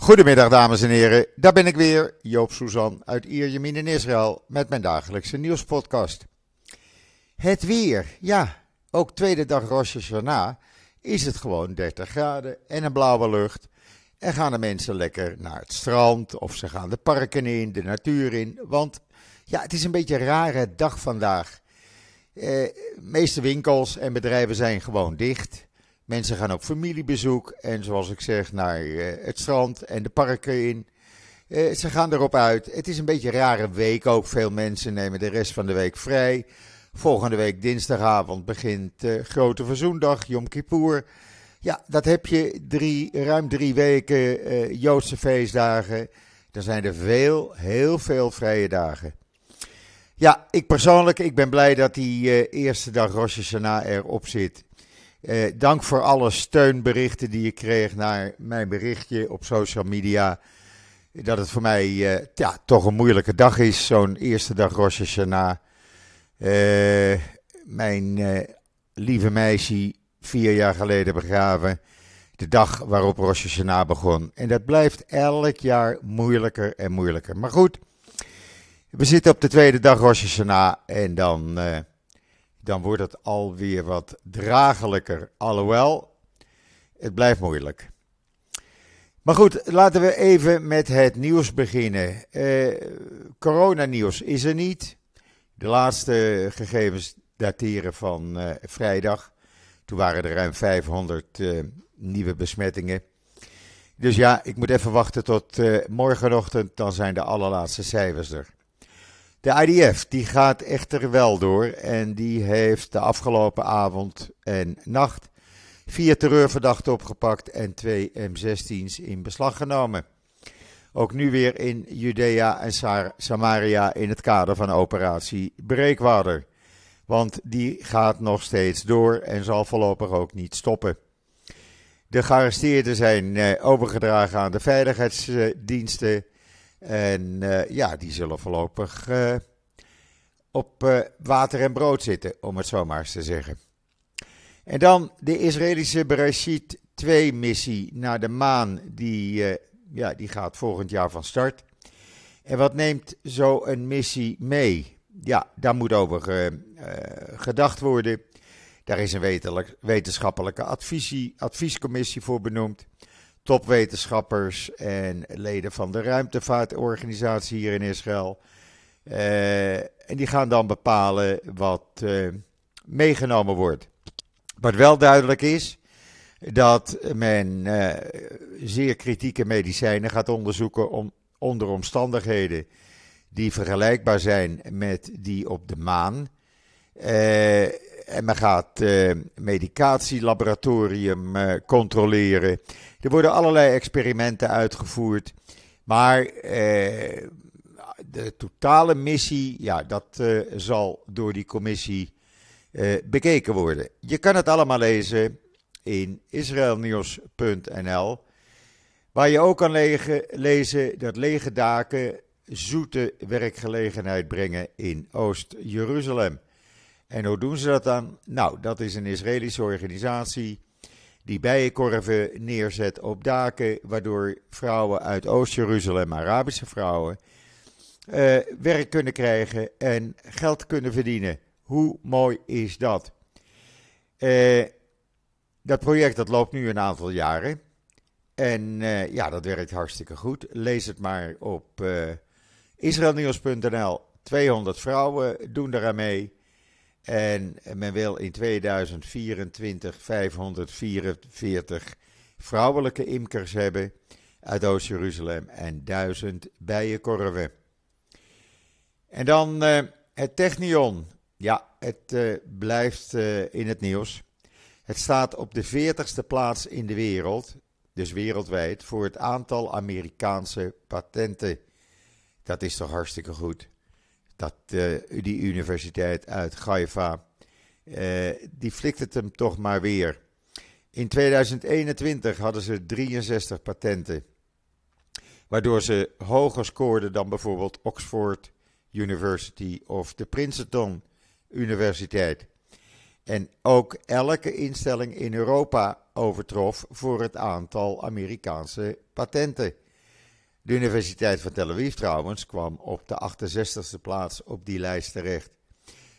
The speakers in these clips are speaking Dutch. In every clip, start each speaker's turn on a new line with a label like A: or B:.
A: Goedemiddag dames en heren, daar ben ik weer, Joop Suzan uit Ierjemien in Israël met mijn dagelijkse nieuwspodcast. Het weer, ja, ook tweede dag Rosh Hashanah is het gewoon 30 graden en een blauwe lucht. En gaan de mensen lekker naar het strand of ze gaan de parken in, de natuur in. Want ja, het is een beetje een rare dag vandaag. Eh, meeste winkels en bedrijven zijn gewoon dicht. Mensen gaan op familiebezoek en zoals ik zeg naar eh, het strand en de parken in. Eh, ze gaan erop uit. Het is een beetje een rare week ook. Veel mensen nemen de rest van de week vrij. Volgende week dinsdagavond begint uh, Grote Verzoendag, Yom Kippur. Ja, dat heb je drie, ruim drie weken Joodse feestdagen. Dan zijn er veel, heel veel vrije dagen. Ja, ik persoonlijk, ik ben blij dat die eerste dag Rosh Hashanah erop zit. Uh, dank voor alle steunberichten die ik kreeg naar mijn berichtje op social media. Dat het voor mij uh, ja, toch een moeilijke dag is, zo'n eerste dag Rosh. Uh, mijn lieve meisje vier jaar geleden begraven. De dag waarop Rosh begon. En dat blijft elk jaar moeilijker en moeilijker. Maar goed, we zitten op de tweede dag Rosh en dan dan wordt het alweer wat dragelijker. Alhoewel, het blijft moeilijk. Maar goed, laten we even met het nieuws beginnen. Uh, coronanieuws is er niet. De laatste gegevens dateren van uh, vrijdag. Toen waren er ruim 500 uh, nieuwe besmettingen. Dus ja, ik moet even wachten tot morgenochtend, dan zijn de allerlaatste cijfers er. De IDF die gaat echter wel door en die heeft de afgelopen avond en nacht vier terreurverdachten opgepakt en twee M16's in beslag genomen. Ook nu weer in Judea en Samaria in het kader van operatie Breekwater. Want die gaat nog steeds door en zal voorlopig ook niet stoppen. De gearresteerden zijn eh, overgedragen aan de veiligheidsdiensten en uh, ja, die zullen voorlopig uh, op uh, water en brood zitten, om het zo maar eens te zeggen. En dan de Israëlische Bereshit 2-missie naar de maan. Die, ja, die gaat volgend jaar van start. En wat neemt zo'n missie mee? Ja, daar moet over gedacht worden. Daar is een wetenschappelijke adviescommissie voor benoemd topwetenschappers en leden van de ruimtevaartorganisatie hier in Israël. Uh, en die gaan dan bepalen wat uh, meegenomen wordt. Wat wel duidelijk is, dat men uh, zeer kritieke medicijnen gaat onderzoeken om, onder omstandigheden die vergelijkbaar zijn met die op de maan. En men gaat medicatielaboratorium controleren. Er worden allerlei experimenten uitgevoerd. Maar eh, de totale missie, ja, dat eh, zal door die commissie eh, bekeken worden. Je kan het allemaal lezen in israelnieuws.nl. Waar je ook kan lezen dat lege daken zoete werkgelegenheid brengen in Oost-Jeruzalem. En hoe doen ze dat dan? Nou, dat is een Israëlische organisatie die bijenkorven neerzet op daken, waardoor vrouwen uit Oost-Jeruzalem, Arabische vrouwen, uh, werk kunnen krijgen en geld kunnen verdienen. Hoe mooi is dat? Uh, dat project dat loopt nu een aantal jaren. En uh, ja, dat werkt hartstikke goed. Lees het maar op israelnieuws.nl. 200 vrouwen doen eraan mee. En men wil in 2024 544 vrouwelijke imkers hebben uit Oost-Jeruzalem en 1000 bijenkorven. En dan uh, het Technion. Ja, het uh, blijft uh, in het nieuws. Het staat op de 40ste plaats in de wereld, dus wereldwijd, voor het aantal Amerikaanse patenten. Dat is toch hartstikke goed dat uh, die universiteit uit Haifa, uh, die flikt het hem toch maar weer. In 2021 hadden ze 63 patenten, waardoor ze hoger scoorden dan bijvoorbeeld Oxford University of de Princeton Universiteit. En ook elke instelling in Europa overtrof voor het aantal Amerikaanse patenten. De Universiteit van Tel Aviv trouwens kwam op de 68e plaats op die lijst terecht.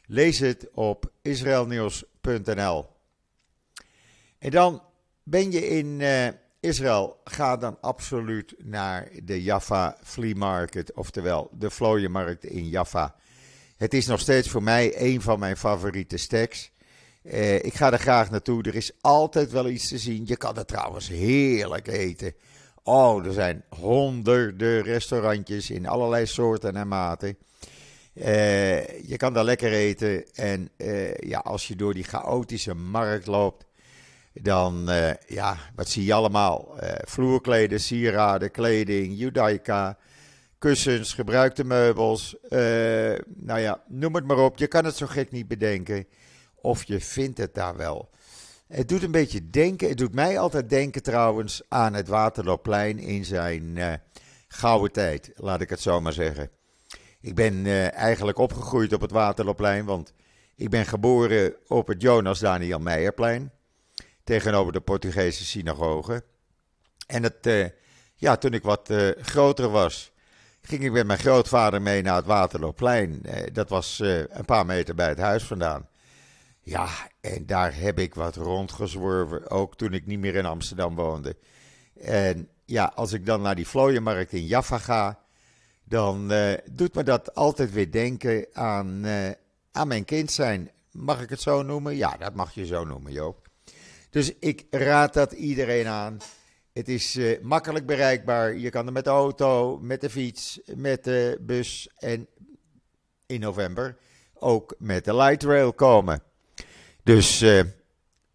A: Lees het op israelnieuws.nl. En dan ben je in uh, Israël, ga dan absoluut naar de Jaffa Flea Market, oftewel de vlooienmarkt in Jaffa. Het is nog steeds voor mij een van mijn favoriete stacks. Uh, ik ga er graag naartoe. Er is altijd wel iets te zien. Je kan er trouwens heerlijk eten. Oh, er zijn honderden restaurantjes in allerlei soorten en maten. Uh, je kan daar lekker eten. En uh, ja, als je door die chaotische markt loopt, dan, uh, ja, wat zie je allemaal? vloerkleden, sieraden, kleding, judaika, kussens, gebruikte meubels. nou ja, noem het maar op. Je kan het zo gek niet bedenken. Of je vindt het daar wel. Het doet een beetje denken, het doet mij altijd denken trouwens aan het Waterloopplein in zijn uh, gouden tijd, laat ik het zo maar zeggen. Ik ben uh, eigenlijk opgegroeid op het Waterloopplein, want ik ben geboren op het Jonas Daniel Meijerplein, tegenover de Portugese synagoge. En het, uh, ja, toen ik wat groter was, ging ik met mijn grootvader mee naar het Waterloopplein. dat was een paar meter bij het huis vandaan. Ja, en daar heb ik wat rondgezworven, ook toen ik niet meer in Amsterdam woonde. En ja, als ik dan naar die vlooienmarkt in Jaffa ga, dan uh, doet me dat altijd weer denken aan, uh, aan mijn kind zijn. Mag ik het zo noemen? Ja, dat mag je zo noemen, Joop. Dus ik raad dat iedereen aan. Het is uh, makkelijk bereikbaar. Je kan er met de auto, met de fiets, met de bus en in november ook met de light rail komen. Dus uh,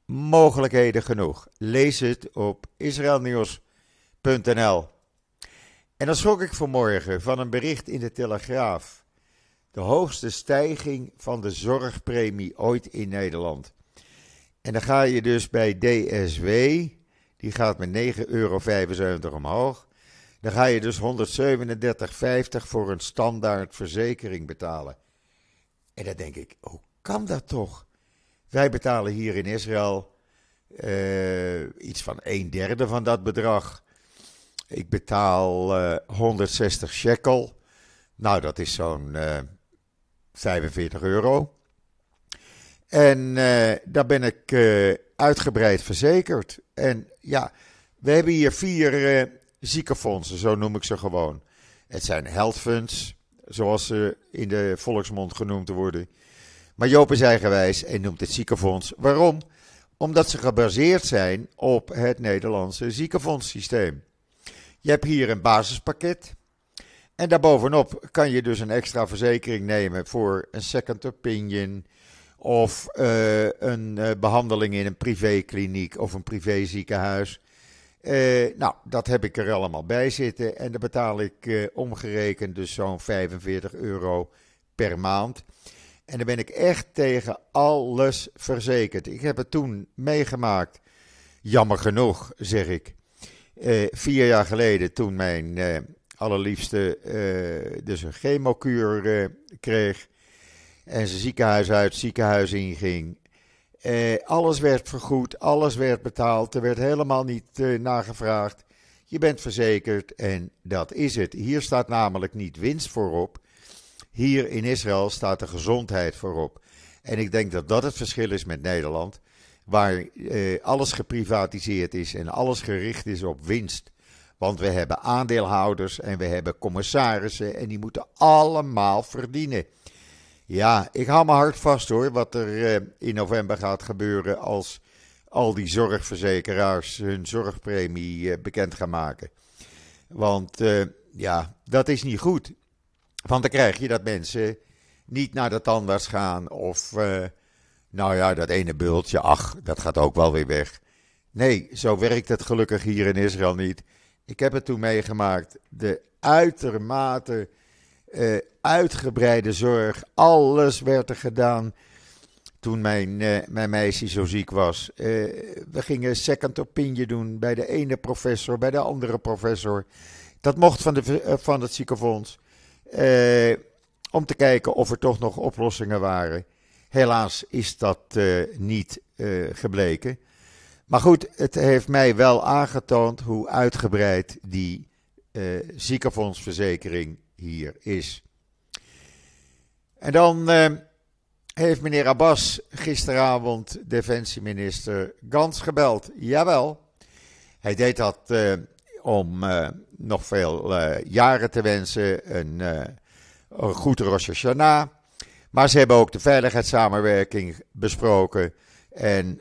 A: mogelijkheden genoeg. Lees het op israelnieuws.nl. En dan schrok ik vanmorgen van een bericht in de Telegraaf. De hoogste stijging van de zorgpremie ooit in Nederland. En dan ga je dus bij DSW, die gaat met 9,75 euro omhoog. Dan ga je dus 137,50 voor een standaard verzekering betalen. En dan denk ik, hoe kan dat toch? Wij betalen hier in Israël uh, iets van een derde van dat bedrag. Ik betaal uh, 160 shekel. Nou, dat is zo'n uh, eh, 45 euro. En daar ben ik uitgebreid verzekerd. En ja, we hebben hier vier ziekenfondsen, zo noem ik ze gewoon. Het zijn health funds, zoals ze in de volksmond genoemd worden. Maar Joop is eigenwijs en noemt het ziekenfonds. Waarom? Omdat ze gebaseerd zijn op het Nederlandse ziekenfondssysteem. Je hebt hier een basispakket. En daarbovenop kan je dus een extra verzekering nemen voor een second opinion. Of uh, een uh, behandeling in een privékliniek of een privéziekenhuis. Uh, nou, dat heb ik er allemaal bij zitten. En daar betaal ik omgerekend dus zo'n 45 euro per maand. En dan ben ik echt tegen alles verzekerd. Ik heb het toen meegemaakt. Jammer genoeg, zeg ik. Uh, vier jaar geleden, toen mijn uh, allerliefste uh, dus een chemokuur kreeg. En ze ziekenhuis uit, ziekenhuis inging. alles werd vergoed, alles werd betaald. Er werd helemaal niet nagevraagd. Je bent verzekerd en dat is het. Hier staat namelijk niet winst voorop. Hier in Israël staat de gezondheid voorop. En ik denk dat dat het verschil is met Nederland, waar eh, alles geprivatiseerd is en alles gericht is op winst. Want we hebben aandeelhouders en we hebben commissarissen en die moeten allemaal verdienen. Ja, ik hou mijn hart vast hoor, wat er eh, in november gaat gebeuren als al die zorgverzekeraars hun zorgpremie eh, bekend gaan maken. Want eh, ja, dat is niet goed. Want dan krijg je dat mensen niet naar de tandarts gaan of, uh, nou ja, dat ene bultje, ach, dat gaat ook wel weer weg. Nee, zo werkt het gelukkig hier in Israël niet. Ik heb het toen meegemaakt. De uitermate uh, uitgebreide zorg, alles werd er gedaan toen mijn, uh, mijn meisje zo ziek was. We gingen second opinion doen bij de ene professor, bij de andere professor. Dat mocht van, de, van het ziekenfonds. Eh, om te kijken of er toch nog oplossingen waren. Helaas is dat eh, niet eh, gebleken. Maar goed, het heeft mij wel aangetoond hoe uitgebreid die ziekenfondsverzekering hier is. En dan heeft meneer Abbas gisteravond defensieminister Gans gebeld. Jawel, hij deed dat om nog veel jaren te wensen, een, een goed Rosh Hashanah. Maar ze hebben ook de veiligheidssamenwerking besproken. En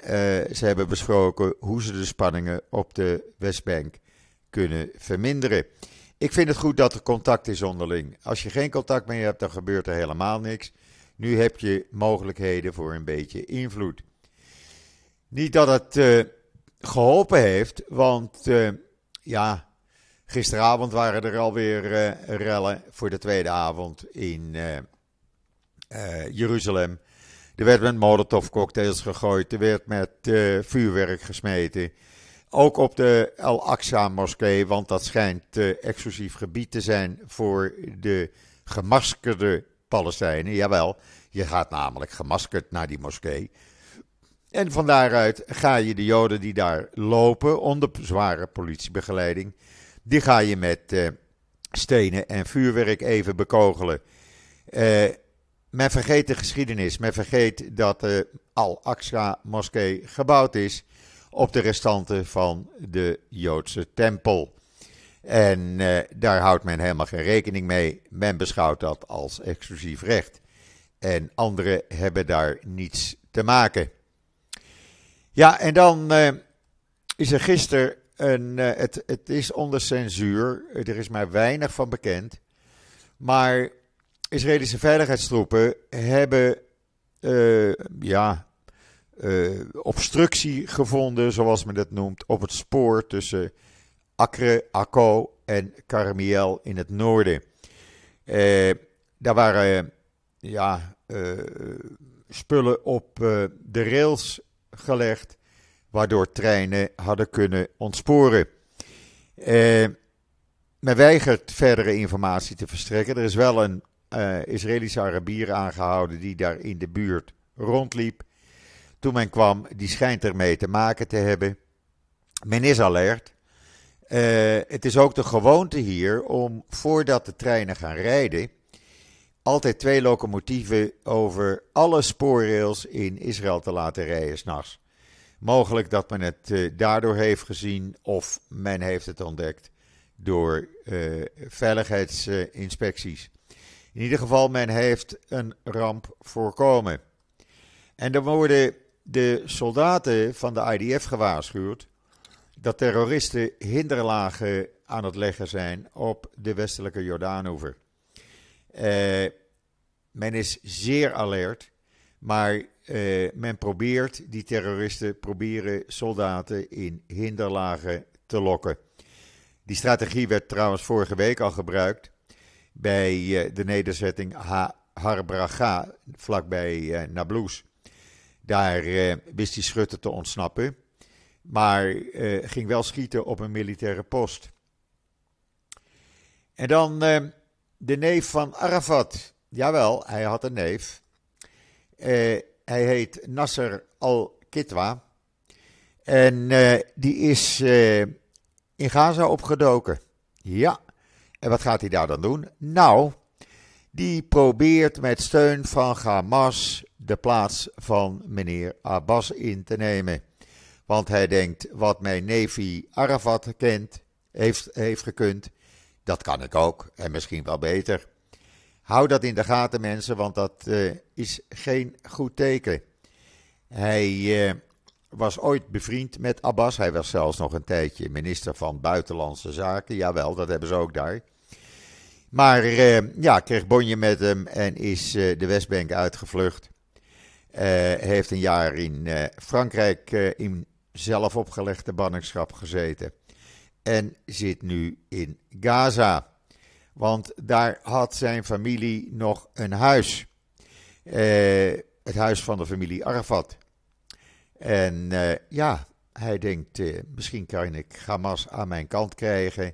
A: ze hebben besproken hoe ze de spanningen op de Westbank kunnen verminderen. Ik vind het goed dat er contact is onderling. Als je geen contact meer hebt, dan gebeurt er helemaal niks. Nu heb je mogelijkheden voor een beetje invloed. Niet dat het geholpen heeft, want ja, gisteravond waren er alweer rellen voor de tweede avond in uh, Jeruzalem. Er werd met molotovcocktails gegooid, er werd met uh, vuurwerk gesmeten. Ook op de Al-Aqsa-moskee, want dat schijnt uh, exclusief gebied te zijn voor de gemaskerde Palestijnen. Jawel, je gaat namelijk gemaskerd naar die moskee. En van daaruit ga je de Joden die daar lopen onder zware politiebegeleiding, die ga je met stenen en vuurwerk even bekogelen. Uh, men vergeet de geschiedenis. Men vergeet dat de Al-Aqsa-moskee gebouwd is op de restanten van de Joodse tempel. En eh, daar houdt men helemaal geen rekening mee. Men beschouwt dat als exclusief recht. En anderen hebben daar niets te maken. Ja, en dan uh, is er gisteren een. Uh, het, het is onder censuur. Er is maar weinig van bekend. Maar Israëlische veiligheidstroepen hebben uh, ja, obstructie gevonden, zoals men dat noemt, op het spoor tussen Acre, Akko en Karmiel in het noorden. Daar waren ja, spullen op de rails gelegd, waardoor treinen hadden kunnen ontsporen. men weigert verdere informatie te verstrekken. Er is wel een uh, Israëlische Arabier aangehouden die daar in de buurt rondliep. Toen men kwam, die schijnt ermee te maken te hebben. Men is alert. Uh, het is ook de gewoonte hier om voordat de treinen gaan rijden, altijd twee locomotieven over alle spoorrails in Israël te laten rijden s'nachts. Mogelijk dat men het uh, daardoor heeft gezien of men heeft het ontdekt door uh, veiligheidsinspecties. In ieder geval, men heeft een ramp voorkomen. En dan worden de soldaten van de IDF gewaarschuwd dat terroristen hinderlagen aan het leggen zijn op de westelijke Jordaanoever. Uh, men is zeer alert, maar uh, men probeert, die terroristen proberen soldaten in hinderlagen te lokken. Die strategie werd trouwens vorige week al gebruikt bij eh, de nederzetting Harbraga, vlakbij eh, Nablus. Daar eh, wist hij schutter te ontsnappen, maar ging wel schieten op een militaire post. En dan de neef van Arafat. Jawel, hij had een neef. hij heet Nasser al-Kitwa. En die is in Gaza opgedoken. Ja, en wat gaat hij daar dan doen? Nou, die probeert met steun van Hamas de plaats van meneer Abbas in te nemen. Want hij denkt, wat mijn neefie Arafat kent, heeft, heeft gekund, dat kan ik ook en misschien wel beter. Hou dat in de gaten mensen, want dat uh, is geen goed teken. Hij uh, was ooit bevriend met Abbas. Hij was zelfs nog een tijdje minister van Buitenlandse Zaken. Jawel, dat hebben ze ook daar. Maar uh, ja, kreeg bonje met hem en is de Westbank uitgevlucht. Heeft een jaar in Frankrijk in zelf opgelegde banningschap gezeten. En zit nu in Gaza. Want daar had zijn familie nog een huis. het huis van de familie Arafat. En ja, hij denkt, misschien kan ik Hamas aan mijn kant krijgen.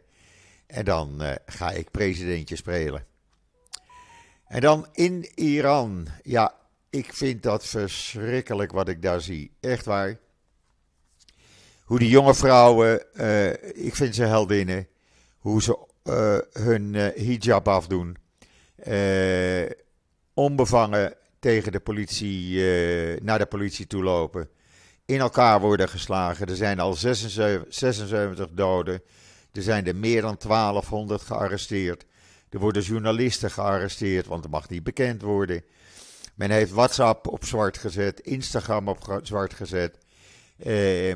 A: En dan ga ik presidentje spelen. En dan in Iran. Ja, ik vind dat verschrikkelijk wat ik daar zie. Echt waar. Hoe die jonge vrouwen, uh, ik vind ze heldinnen. Hoe ze hun hijab afdoen. onbevangen tegen de politie, naar de politie toe lopen. In elkaar worden geslagen. Er zijn al 76, 76 doden. Er zijn er meer dan 1200 gearresteerd. Er worden journalisten gearresteerd, want het mag niet bekend worden. Men heeft WhatsApp op zwart gezet, Instagram op zwart gezet. Eh,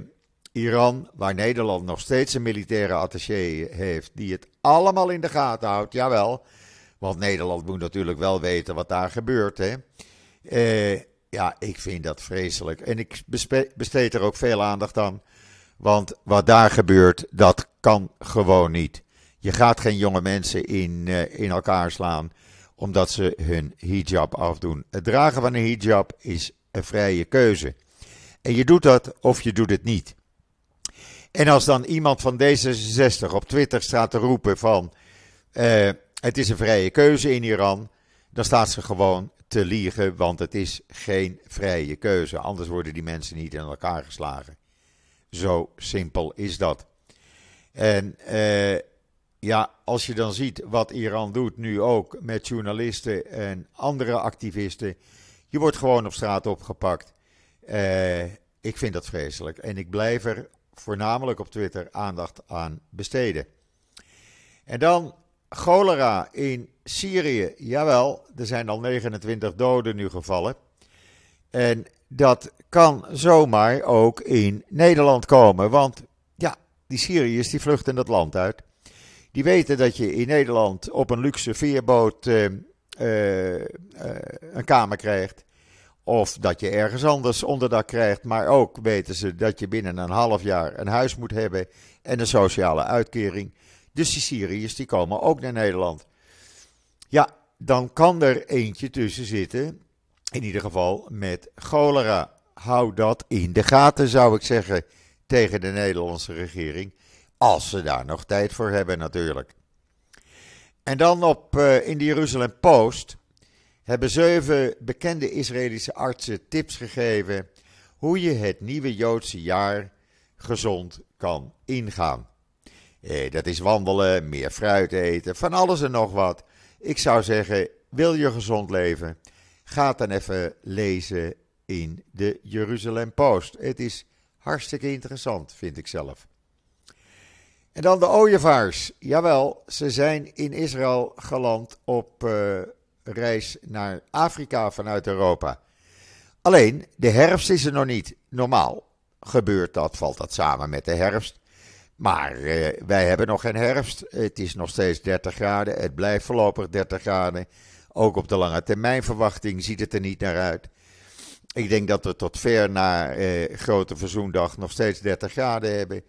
A: Iran, waar Nederland nog steeds een militaire attaché heeft, die het allemaal in de gaten houdt, jawel. Want Nederland moet natuurlijk wel weten wat daar gebeurt. Hè? Eh, ja, ik vind dat vreselijk. En ik besteed er ook veel aandacht aan. Want wat daar gebeurt, dat kan gewoon niet. Je gaat geen jonge mensen in, uh, in elkaar slaan omdat ze hun hijab afdoen. Het dragen van een hijab is een vrije keuze. En je doet dat of je doet het niet. En als dan iemand van D66 op Twitter staat te roepen van uh, het is een vrije keuze in Iran, dan staat ze gewoon te liegen, want het is geen vrije keuze. Anders worden die mensen niet in elkaar geslagen. Zo simpel is dat. En uh, ja, als je dan ziet wat Iran doet, nu ook met journalisten en andere activisten. Je wordt gewoon op straat opgepakt. Uh, ik vind dat vreselijk. En ik blijf er voornamelijk op Twitter aandacht aan besteden. En dan cholera in Syrië. Jawel, er zijn al 29 doden nu gevallen. En dat kan zomaar ook in Nederland komen. Want ja, die Syriërs die vluchten het land uit. Die weten dat je in Nederland op een luxe veerboot uh, uh, een kamer krijgt. Of dat je ergens anders onderdak krijgt. Maar ook weten ze dat je binnen een half jaar een huis moet hebben en een sociale uitkering. Dus die Syriërs die komen ook naar Nederland. Ja, dan kan er eentje tussen zitten. In ieder geval met cholera. Hou dat in de gaten, zou ik zeggen, tegen de Nederlandse regering. Als ze daar nog tijd voor hebben, natuurlijk. En dan op, uh, in de Jeruzalem Post hebben zeven bekende Israëlische artsen tips gegeven hoe je het nieuwe Joodse jaar gezond kan ingaan. Eh, dat is wandelen, meer fruit eten, van alles en nog wat. Ik zou zeggen, wil je gezond leven? Ga dan even lezen in de Jeruzalem Post. Het is hartstikke interessant, vind ik zelf. En dan de ooievaars. Jawel, ze zijn in Israël geland op uh, reis naar Afrika vanuit Europa. Alleen, de herfst is er nog niet. Normaal gebeurt dat, valt dat samen met de herfst. Maar uh, wij hebben nog geen herfst. Het is nog steeds 30 graden. Het blijft voorlopig 30 graden. Ook op de lange termijn verwachting ziet het er niet naar uit. Ik denk dat we tot ver na uh, Grote Verzoendag nog steeds 30 graden hebben.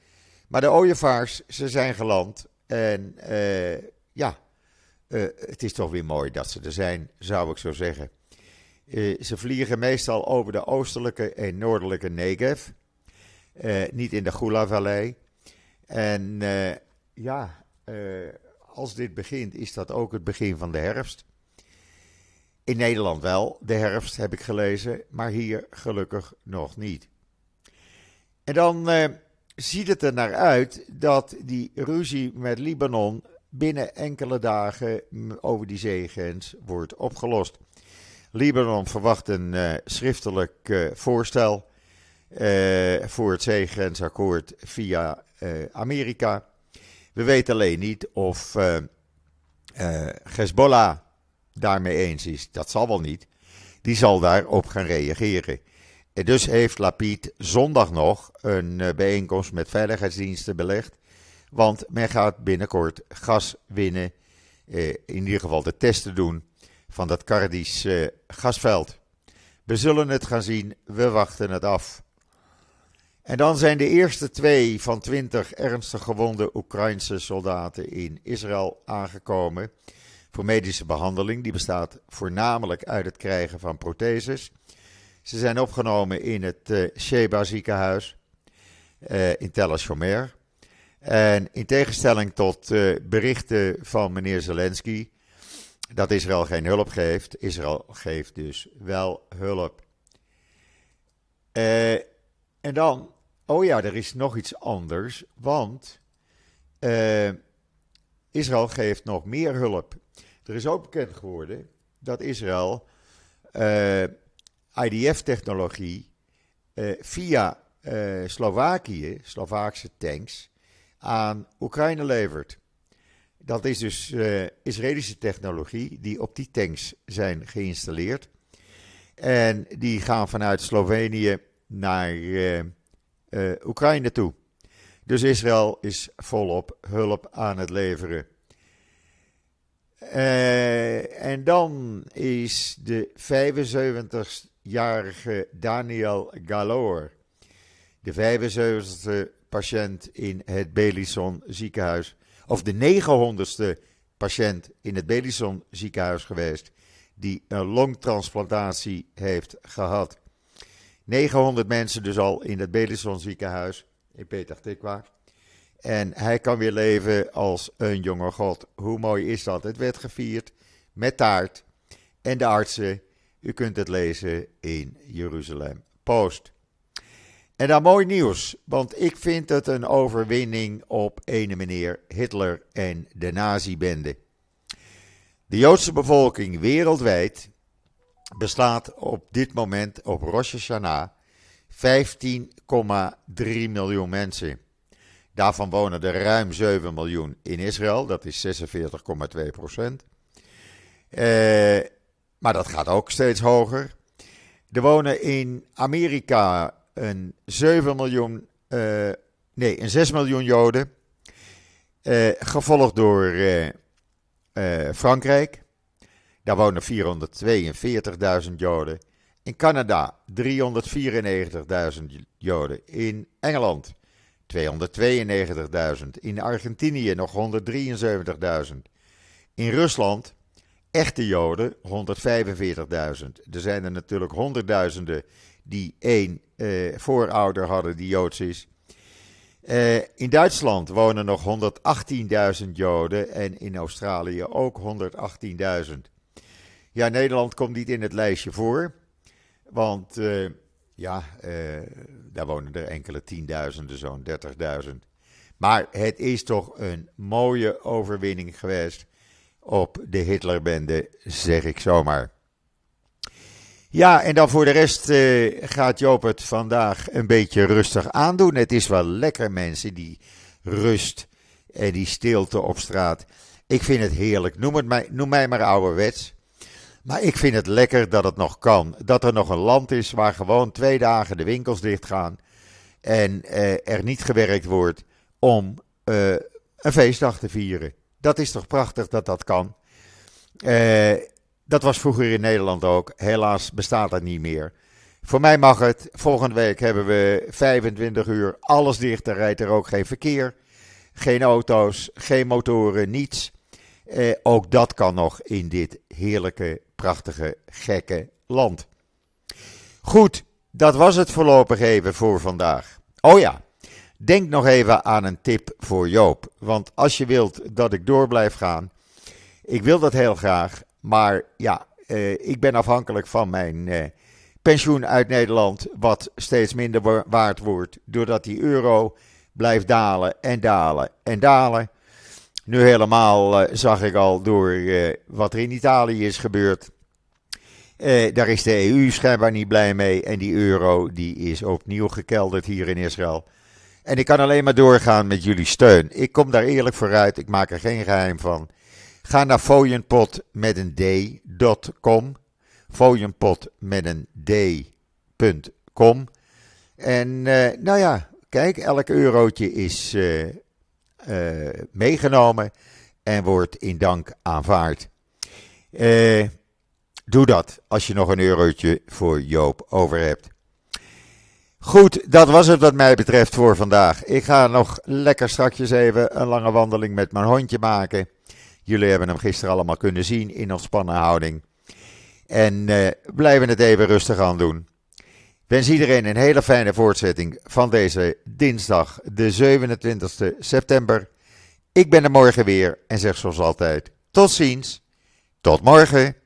A: Maar de ooievaars, ze zijn geland. En uh, ja, uh, het is toch weer mooi dat ze er zijn, zou ik zo zeggen. Uh, ze vliegen meestal over de oostelijke en noordelijke Negev. niet in de Gula-vallei. En ja, als dit begint, is dat ook het begin van de herfst. In Nederland wel, de herfst heb ik gelezen, maar hier gelukkig nog niet. En dan ziet het er naar uit dat die ruzie met Libanon binnen enkele dagen over die zeegrens wordt opgelost. Libanon verwacht een uh, schriftelijk uh, voorstel uh, voor het zeegrensakkoord via Amerika. We weten alleen niet of Hezbollah daarmee eens is. Dat zal wel niet. Die zal daarop gaan reageren. En dus heeft Lapid zondag nog een eh, bijeenkomst met veiligheidsdiensten belegd. Want men gaat binnenkort gas winnen. Eh, in ieder geval de testen doen van dat Kardisch eh, gasveld. We zullen het gaan zien, we wachten het af. En dan zijn de eerste twee van twintig ernstig gewonde Oekraïnse soldaten in Israël aangekomen voor medische behandeling. Die bestaat voornamelijk uit het krijgen van protheses. Ze zijn opgenomen in het uh, Sheba ziekenhuis uh, in Tel Ashomer. En in tegenstelling tot uh, berichten van meneer Zelensky dat Israël geen hulp geeft, Israël geeft dus wel hulp. en dan, oh ja, er is nog iets anders, want Israël geeft nog meer hulp. Er is ook bekend geworden dat Israël IDF-technologie via Slovakië, Slovaakse tanks, aan Oekraïne levert. Dat is dus Israëlische technologie die op die tanks zijn geïnstalleerd. En die gaan vanuit Slovenië naar Oekraïne toe. Dus Israël is volop hulp aan het leveren. En dan is de 75-jarige Daniel Galor, de 75ste patiënt in het Belison ziekenhuis, of de 900ste patiënt in het Belison ziekenhuis geweest, die een longtransplantatie heeft gehad. 900 mensen dus al in het Belison ziekenhuis in Petah Tikwa. En hij kan weer leven als een jonge God. Hoe mooi is dat? Het werd gevierd met taart. En de artsen, u kunt het lezen in Jeruzalem Post. En dan mooi nieuws, want ik vind het een overwinning op ene meneer Hitler en de nazi-bende. De Joodse bevolking wereldwijd beslaat op dit moment op Rosh Hashanah 15,3 miljoen mensen. Daarvan wonen er ruim 7 miljoen in Israël, dat is 46,2 procent. Eh, maar dat gaat ook steeds hoger. Er wonen in Amerika een 7 miljoen, uh, nee, een 6 miljoen Joden. Uh, gevolgd door Frankrijk. Daar wonen 442.000 Joden. In Canada 394.000 Joden. In Engeland 292.000. In Argentinië nog 173.000. In Rusland, echte Joden, 145.000. Er zijn er natuurlijk honderdduizenden die één eh, voorouder hadden die Joods is. Uh, in Duitsland wonen nog 118.000 Joden en in Australië ook 118.000. Ja, Nederland komt niet in het lijstje voor, want uh, ja, daar wonen er enkele tienduizenden, zo'n 30.000. Maar het is toch een mooie overwinning geweest op de Hitlerbende, zeg ik zomaar. Ja, en dan voor de rest uh, gaat Joop het vandaag een beetje rustig aandoen. Het is wel lekker, mensen, die rust en die stilte op straat. Ik vind het heerlijk. Noem, het mij, noem mij maar ouderwets. Maar ik vind het lekker dat het nog kan. Dat er nog een land is waar gewoon twee dagen de winkels dicht gaan. En eh, er niet gewerkt wordt om eh, een feestdag te vieren. Dat is toch prachtig dat dat kan. Eh, dat was vroeger in Nederland ook. Helaas bestaat dat niet meer. Voor mij mag het. Volgende week hebben we 25 uur alles dicht. Er rijdt er ook geen verkeer. Geen auto's, geen motoren, niets. Eh, ook dat kan nog in dit heerlijke, prachtige, gekke land. Goed, dat was het voorlopig even voor vandaag. Oh ja, denk nog even aan een tip voor Joop. Want als je wilt dat ik door blijf gaan, ik wil dat heel graag. Maar ja, eh, ik ben afhankelijk van mijn eh, pensioen uit Nederland, wat steeds minder waard wordt, doordat die euro blijft dalen en dalen en dalen. Nu helemaal uh, zag ik al door wat er in Italië is gebeurd. Daar is de EU schijnbaar niet blij mee. En die euro die is opnieuw gekelderd hier in Israël. En ik kan alleen maar doorgaan met jullie steun. Ik kom daar eerlijk vooruit. Ik maak er geen geheim van. Ga naar fooienpot met een d.com. Fooienpot met een d.com. En nou ja, kijk, elk eurotje is uh, meegenomen en wordt in dank aanvaard. Doe dat als je nog een eurotje voor Joop over hebt. Goed, dat was het wat mij betreft voor vandaag. Ik ga nog lekker strakjes even een lange wandeling met mijn hondje maken. Jullie hebben hem gisteren allemaal kunnen zien in ontspannen houding. En uh, blijven het even rustig aan doen. Wens iedereen een hele fijne voortzetting van deze dinsdag, de 27 september. Ik ben er morgen weer en zeg zoals altijd: tot ziens, tot morgen.